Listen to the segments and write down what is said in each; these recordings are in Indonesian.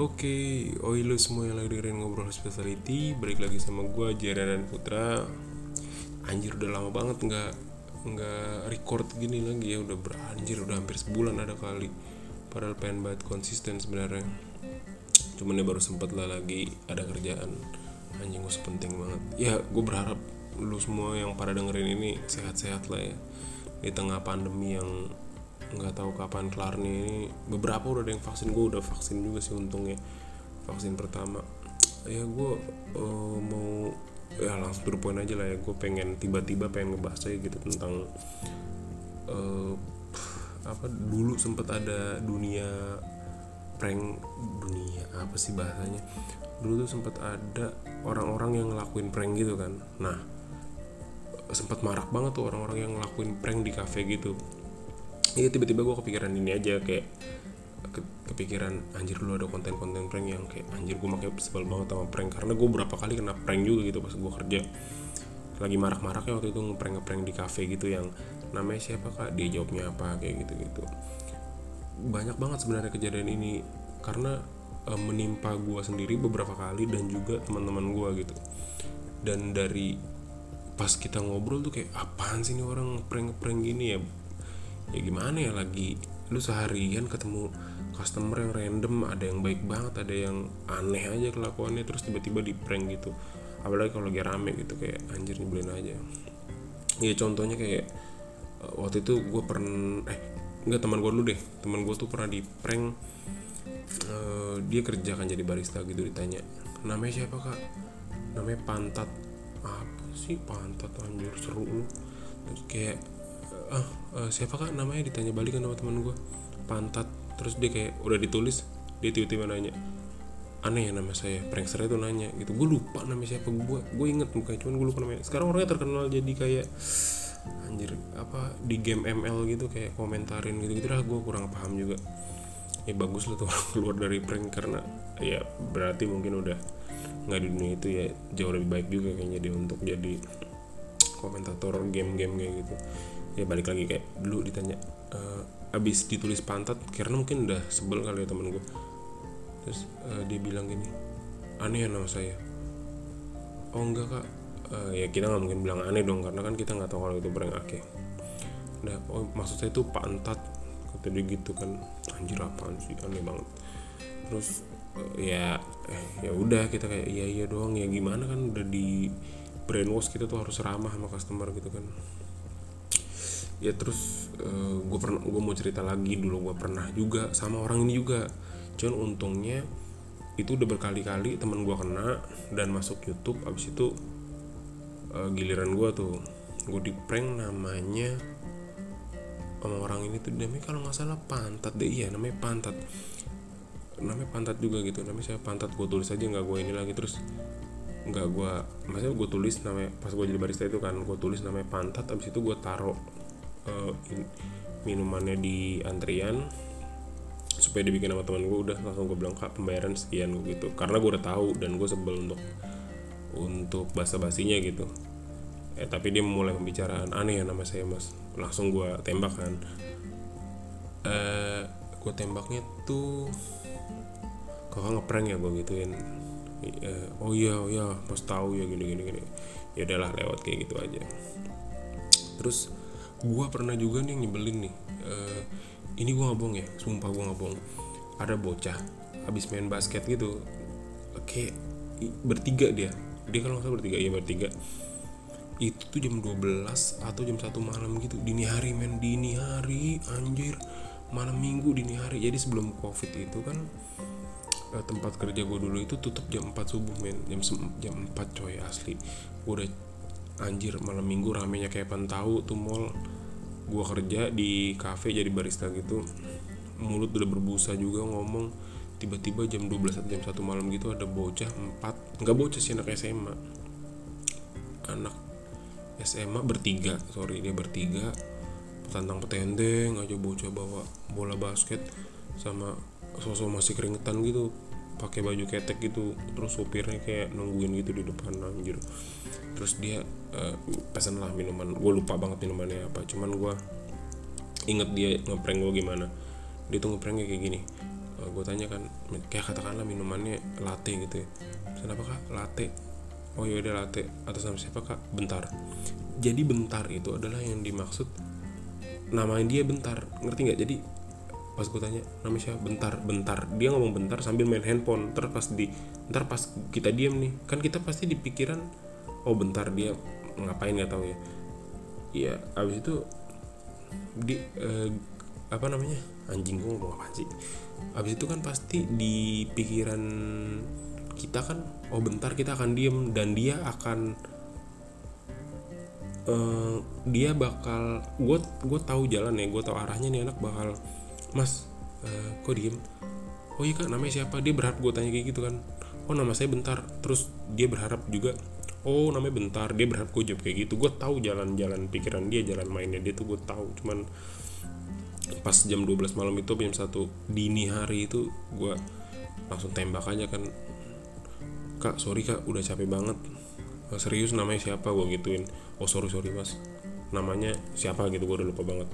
Oke, oi lu semua yang lagi dengerin ngobrol speciality Balik lagi sama gue, Jera dan Putra. Anjir udah lama banget nggak nggak record gini lagi ya Udah beranjir, udah hampir sebulan ada kali. Padahal pengen banget konsisten sebenarnya. Cuman ya baru sempet lah lagi ada kerjaan. Anjing gue sepenting banget. Ya gue berharap lu semua yang pada dengerin ini sehat-sehat lah ya. Di tengah pandemi yang nggak tahu kapan kelarnya ini. Beberapa udah ada yang vaksin gue udah vaksin juga sih untungnya. Vaksin pertama. Ya gue uh, mau ya langsung point aja lah ya. Gue pengen tiba-tiba pengen ngebahas aja gitu tentang uh, apa dulu sempet ada dunia prank dunia apa sih bahasanya? Dulu tuh sempet ada orang-orang yang ngelakuin prank gitu kan. Nah sempat marak banget tuh orang-orang yang ngelakuin prank di cafe gitu iya tiba-tiba gue kepikiran ini aja kayak ke, kepikiran anjir lu ada konten-konten prank yang kayak anjir gue makanya sebel banget sama prank. Karena gue berapa kali kena prank juga gitu pas gue kerja. Lagi marak-maraknya waktu itu ngeprank ngeprank di cafe gitu yang namanya siapa kak? Dia jawabnya apa kayak gitu gitu banyak banget sebenarnya kejadian ini karena e, menimpa gue sendiri beberapa kali dan juga teman-teman gue gitu. Dan dari pas kita ngobrol tuh kayak apaan sih ini orang prank prank gini ya ya gimana ya lagi lu seharian ketemu customer yang random ada yang baik banget ada yang aneh aja kelakuannya terus tiba-tiba di prank gitu. Apalagi kalau lagi rame gitu kayak anjir nyebelin aja. Ya contohnya kayak uh, waktu itu gue pernah eh enggak teman gue dulu deh. Teman gue tuh pernah di prank uh, dia kerja kan jadi barista gitu ditanya namanya siapa kak? Namanya pantat. Apa sih pantat anjir seru. Lu terus kayak ah uh, siapa kak? Namanya ditanya balik kan sama teman gue pantat. Terus dia kayak udah ditulis dia tiba-tiba nanya aneh ya nama saya? Prankster itu nanya gitu. Gue lupa nama siapa gue gue inget mukanya cuman gue lupa namanya. Sekarang orangnya terkenal jadi kayak anjir apa di game ML gitu kayak komentarin gitu gitu lah gue kurang paham juga. Ya bagus lah tuh keluar dari prank karena ya berarti mungkin udah nggak di dunia itu ya jauh lebih baik juga kayaknya dia untuk jadi komentator game-game kayak gitu ya balik lagi kayak dulu ditanya uh, abis ditulis pantat karena mungkin udah sebel kali ya temen gue terus uh, dia bilang gini aneh ya nama saya. Oh enggak kak. Uh, ya kita nggak mungkin bilang aneh dong karena kan kita nggak tahu kalau itu brand ake nah oh maksud saya itu pantat kata dia gitu kan. Anjir apaan sih? Aneh banget. Terus uh, ya eh, ya udah kita kayak iya iya doang ya gimana kan udah di brainwash kita tuh harus ramah sama customer gitu kan ya terus uh, gue pernah gue mau cerita lagi dulu gue pernah juga sama orang ini juga. Cuman untungnya itu udah berkali-kali teman gue kena dan masuk YouTube abis itu uh, giliran gue tuh gue di prank namanya sama orang ini tuh namanya kalau nggak salah pantat deh iya namanya pantat. Namanya pantat juga gitu namanya saya pantat gue tulis aja nggak gue ini lagi terus nggak gue maksudnya gue tulis namanya pas gue jadi barista itu kan gue tulis namanya pantat abis itu gue taruh uh, minumannya di antrian supaya dibikin sama teman gue udah langsung gue bilang kak pembayaran sekian gitu. Karena gue udah tahu dan gue sebel untuk untuk basa basinya gitu. Eh tapi dia mulai pembicaraan aneh ya nama saya mas. Langsung gue tembak kan. Eh gue tembaknya tuh kakak ngeprank ya gue gituin. Oh iya oh iya mas tahu ya gini gini gini. Ya udahlah lewat kayak gitu aja. Terus gue pernah juga nih nyebelin nih uh, ini gue ngabong ya sumpah gue ngabong ada bocah habis main basket gitu kayak bertiga dia. Dia kalau nggak bertiga ya bertiga. Itu tuh jam 12 atau jam satu malam gitu dini hari main dini hari anjir. Malam minggu dini hari. Jadi sebelum covid itu kan uh, tempat kerja gue dulu itu tutup jam 4 subuh men. Jam jam 4 coy asli. Gue udah anjir malam minggu ramenya kayak tahu tuh mall gua kerja di cafe jadi barista gitu mulut udah berbusa juga ngomong. Tiba-tiba jam 12 atau jam 1 malam gitu ada bocah empat nggak bocah sih anak SMA anak SMA bertiga sorry dia bertiga. Tantang petendeng aja bocah bawa bola basket sama sosok masih keringetan gitu pakai baju ketek gitu terus supirnya kayak nungguin gitu di depan anjir. Terus dia uh, pesan lah minuman. Gue lupa banget minumannya apa cuman gue inget dia ngeprank gue gimana. Dia tuh ngepranknya kayak gini. Gue tanya kan kayak katakanlah minumannya latte gitu ya. Kenapa kak? Latte. Oh ya udah latte. Atas nama siapa kak? Bentar. Jadi bentar itu adalah yang dimaksud namanya dia bentar. Ngerti nggak? Jadi pas gue tanya namanya siapa? Bentar bentar. Dia ngomong bentar sambil main handphone. Ntar pas di ntar pas kita diem nih kan kita pasti di pikiran oh bentar dia ngapain nggak tahu ya. Iya abis itu di eh, apa namanya? Anjing gue ngomong apa sih? Abis itu kan pasti di pikiran kita kan oh bentar kita akan diem. Dan dia akan uh, dia bakal gue gue tahu jalan ya gue tahu arahnya nih anak bakal mas uh, kok diem? Oh iya kak namanya siapa? Dia berharap gue tanya kayak gitu kan. Oh nama saya bentar. Terus dia berharap juga oh namanya bentar. Dia berharap gue jawab kayak gitu. Gue tahu jalan-jalan pikiran dia jalan mainnya dia tuh gue tahu. Cuman pas jam 12 malam itu jam satu dini hari itu gue langsung tembak aja kan. Kak sorry kak udah capek banget. Serius namanya siapa? Gue gituin. Oh sorry sorry mas. Namanya siapa gitu gue udah lupa banget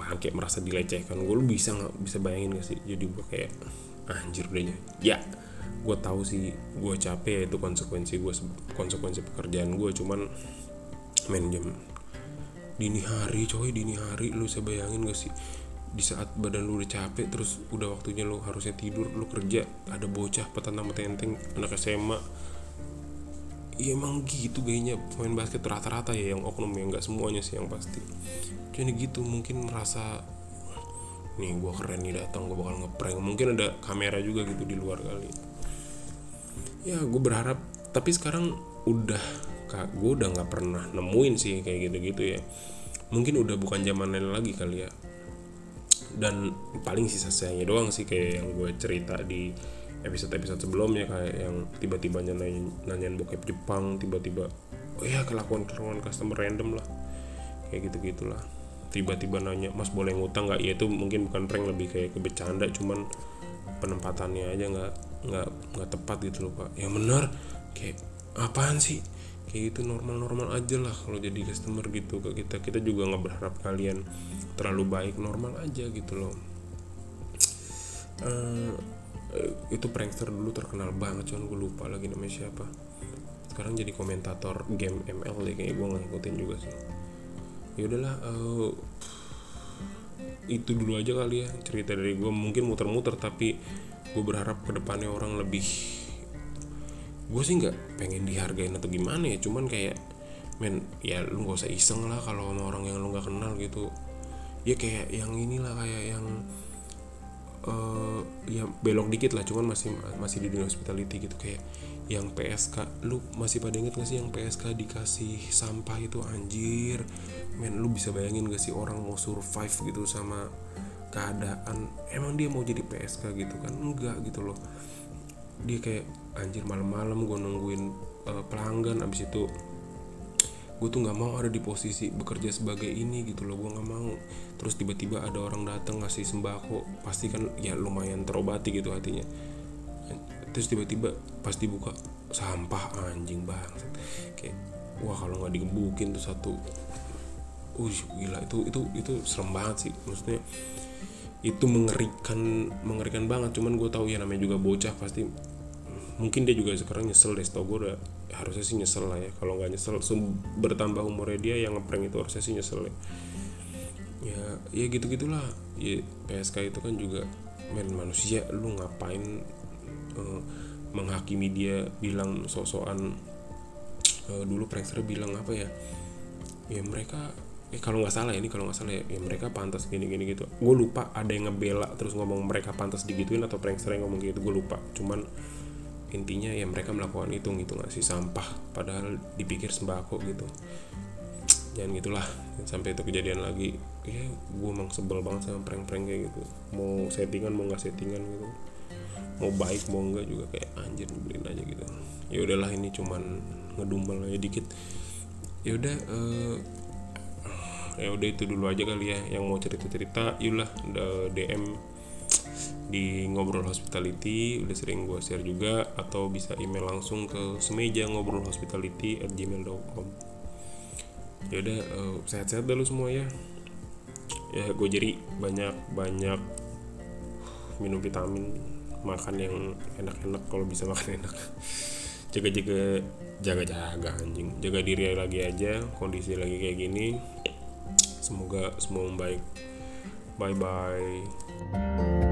bahkan kayak merasa dilecehkan. Gue lu bisa nggak bisa bayangin gak sih? Jadi gue kayak anjir udah ya gue tahu sih gue capek itu konsekuensi gue konsekuensi pekerjaan gue cuman main jam dini hari coy dini hari lu bisa bayangin gak sih? Di saat badan lu udah capek terus udah waktunya lu harusnya tidur lu kerja ada bocah petantang petenteng anak SMA ya emang gitu gayanya pemain basket rata-rata ya yang oknum yang nggak semuanya sih yang pasti. Jadi gitu mungkin merasa nih gue keren nih datang gue bakal ngeprank. Mungkin ada kamera juga gitu di luar kali. Ya gue berharap tapi sekarang udah kak gue udah nggak pernah nemuin sih kayak gitu-gitu ya. Mungkin udah bukan zamannya lagi kali ya. Dan paling sisa sayangnya doang sih kayak yang gue cerita di episode-episode sebelumnya kayak yang tiba-tiba nanyain, nanyain bokep Jepang tiba-tiba oh ya kelakuan kelakuan customer random lah. Kayak gitu gitulah tiba-tiba nanya mas boleh ngutang nggak? Ya itu mungkin bukan prank lebih kayak kebecanda cuman penempatannya aja nggak nggak nggak tepat gitu loh pak. Yang benar. Kayak apaan sih? Kayak gitu normal-normal aja lah kalau jadi customer gitu. Ke kita kita juga nggak berharap kalian terlalu baik normal aja gitu loh. Uh, itu prankster dulu terkenal banget cuman gue lupa lagi namanya siapa. Sekarang jadi komentator game ML deh kayak gue ngikutin juga sih. Ya udahlah uh, itu dulu aja kali ya cerita dari gue mungkin muter-muter tapi gue berharap ke depannya orang lebih gue sih nggak pengen dihargain atau gimana ya. Cuman kayak men ya lu gak usah iseng lah kalau sama orang yang lu nggak kenal gitu. Ya kayak yang inilah kayak yang uh, ya belok dikit lah cuman masih masih di dunia hospitality gitu kayak yang PSK lu masih pada inget gak sih yang PSK dikasih sampah itu anjir? Men lu bisa bayangin gak sih orang mau survive gitu sama keadaan? Emang dia mau jadi PSK gitu kan? Enggak gitu loh. Dia kayak anjir malam-malam gue nungguin uh, pelanggan abis itu gue tuh nggak mau ada di posisi bekerja sebagai ini gitu loh gue nggak mau. Terus tiba-tiba ada orang datang ngasih sembako pasti kan ya lumayan terobati gitu hatinya. Terus tiba-tiba pas dibuka sampah anjing banget kayak wah kalau nggak digebukin tuh satu uh gila itu itu itu serem banget sih. Maksudnya itu mengerikan mengerikan banget. Cuman gue tahu ya namanya juga bocah pasti mungkin dia juga sekarang nyesel deh tau gue udah harusnya sih nyesel lah ya. Kalau nggak nyesel bertambah umurnya dia yang ngeprank itu harusnya sih nyesel ya. Ya ya gitu gitulah ya PSK itu kan juga men manusia lu ngapain uh, menghakimi dia bilang sok-sokan uh, dulu prankster bilang apa ya? Ya mereka eh kalau nggak salah ya, ini kalau nggak salah ya, ya mereka pantas gini gini gitu. Gue lupa ada yang ngebela terus ngomong mereka pantas digituin atau prankster yang ngomong gitu gue lupa. Cuman intinya ya mereka melakukan itu gitu nggak sih sampah padahal dipikir sembako gitu. Jangan gitulah sampai itu kejadian lagi. Ya gue emang sebel banget sama prank-prank kayak gitu. Mau settingan mau nggak settingan gitu. Mau baik mau enggak juga kayak anjir beliin aja gitu. Ya udahlah ini cuman ngedumbal aja dikit. Ya udah uh, ya udah itu dulu aja kali ya yang mau cerita cerita yulah DM di ngobrol hospitality udah sering gue share juga atau bisa email langsung ke semeja ngobrol hospitality at gmail.com ya udah uh, sehat-sehat dulu semua ya. Ya gue jadi banyak banyak minum vitamin makan yang enak-enak kalau bisa makan enak. Jaga-jaga jaga-jaga anjing. Jaga diri lagi aja kondisi lagi kayak gini. Semoga semua baik. Bye bye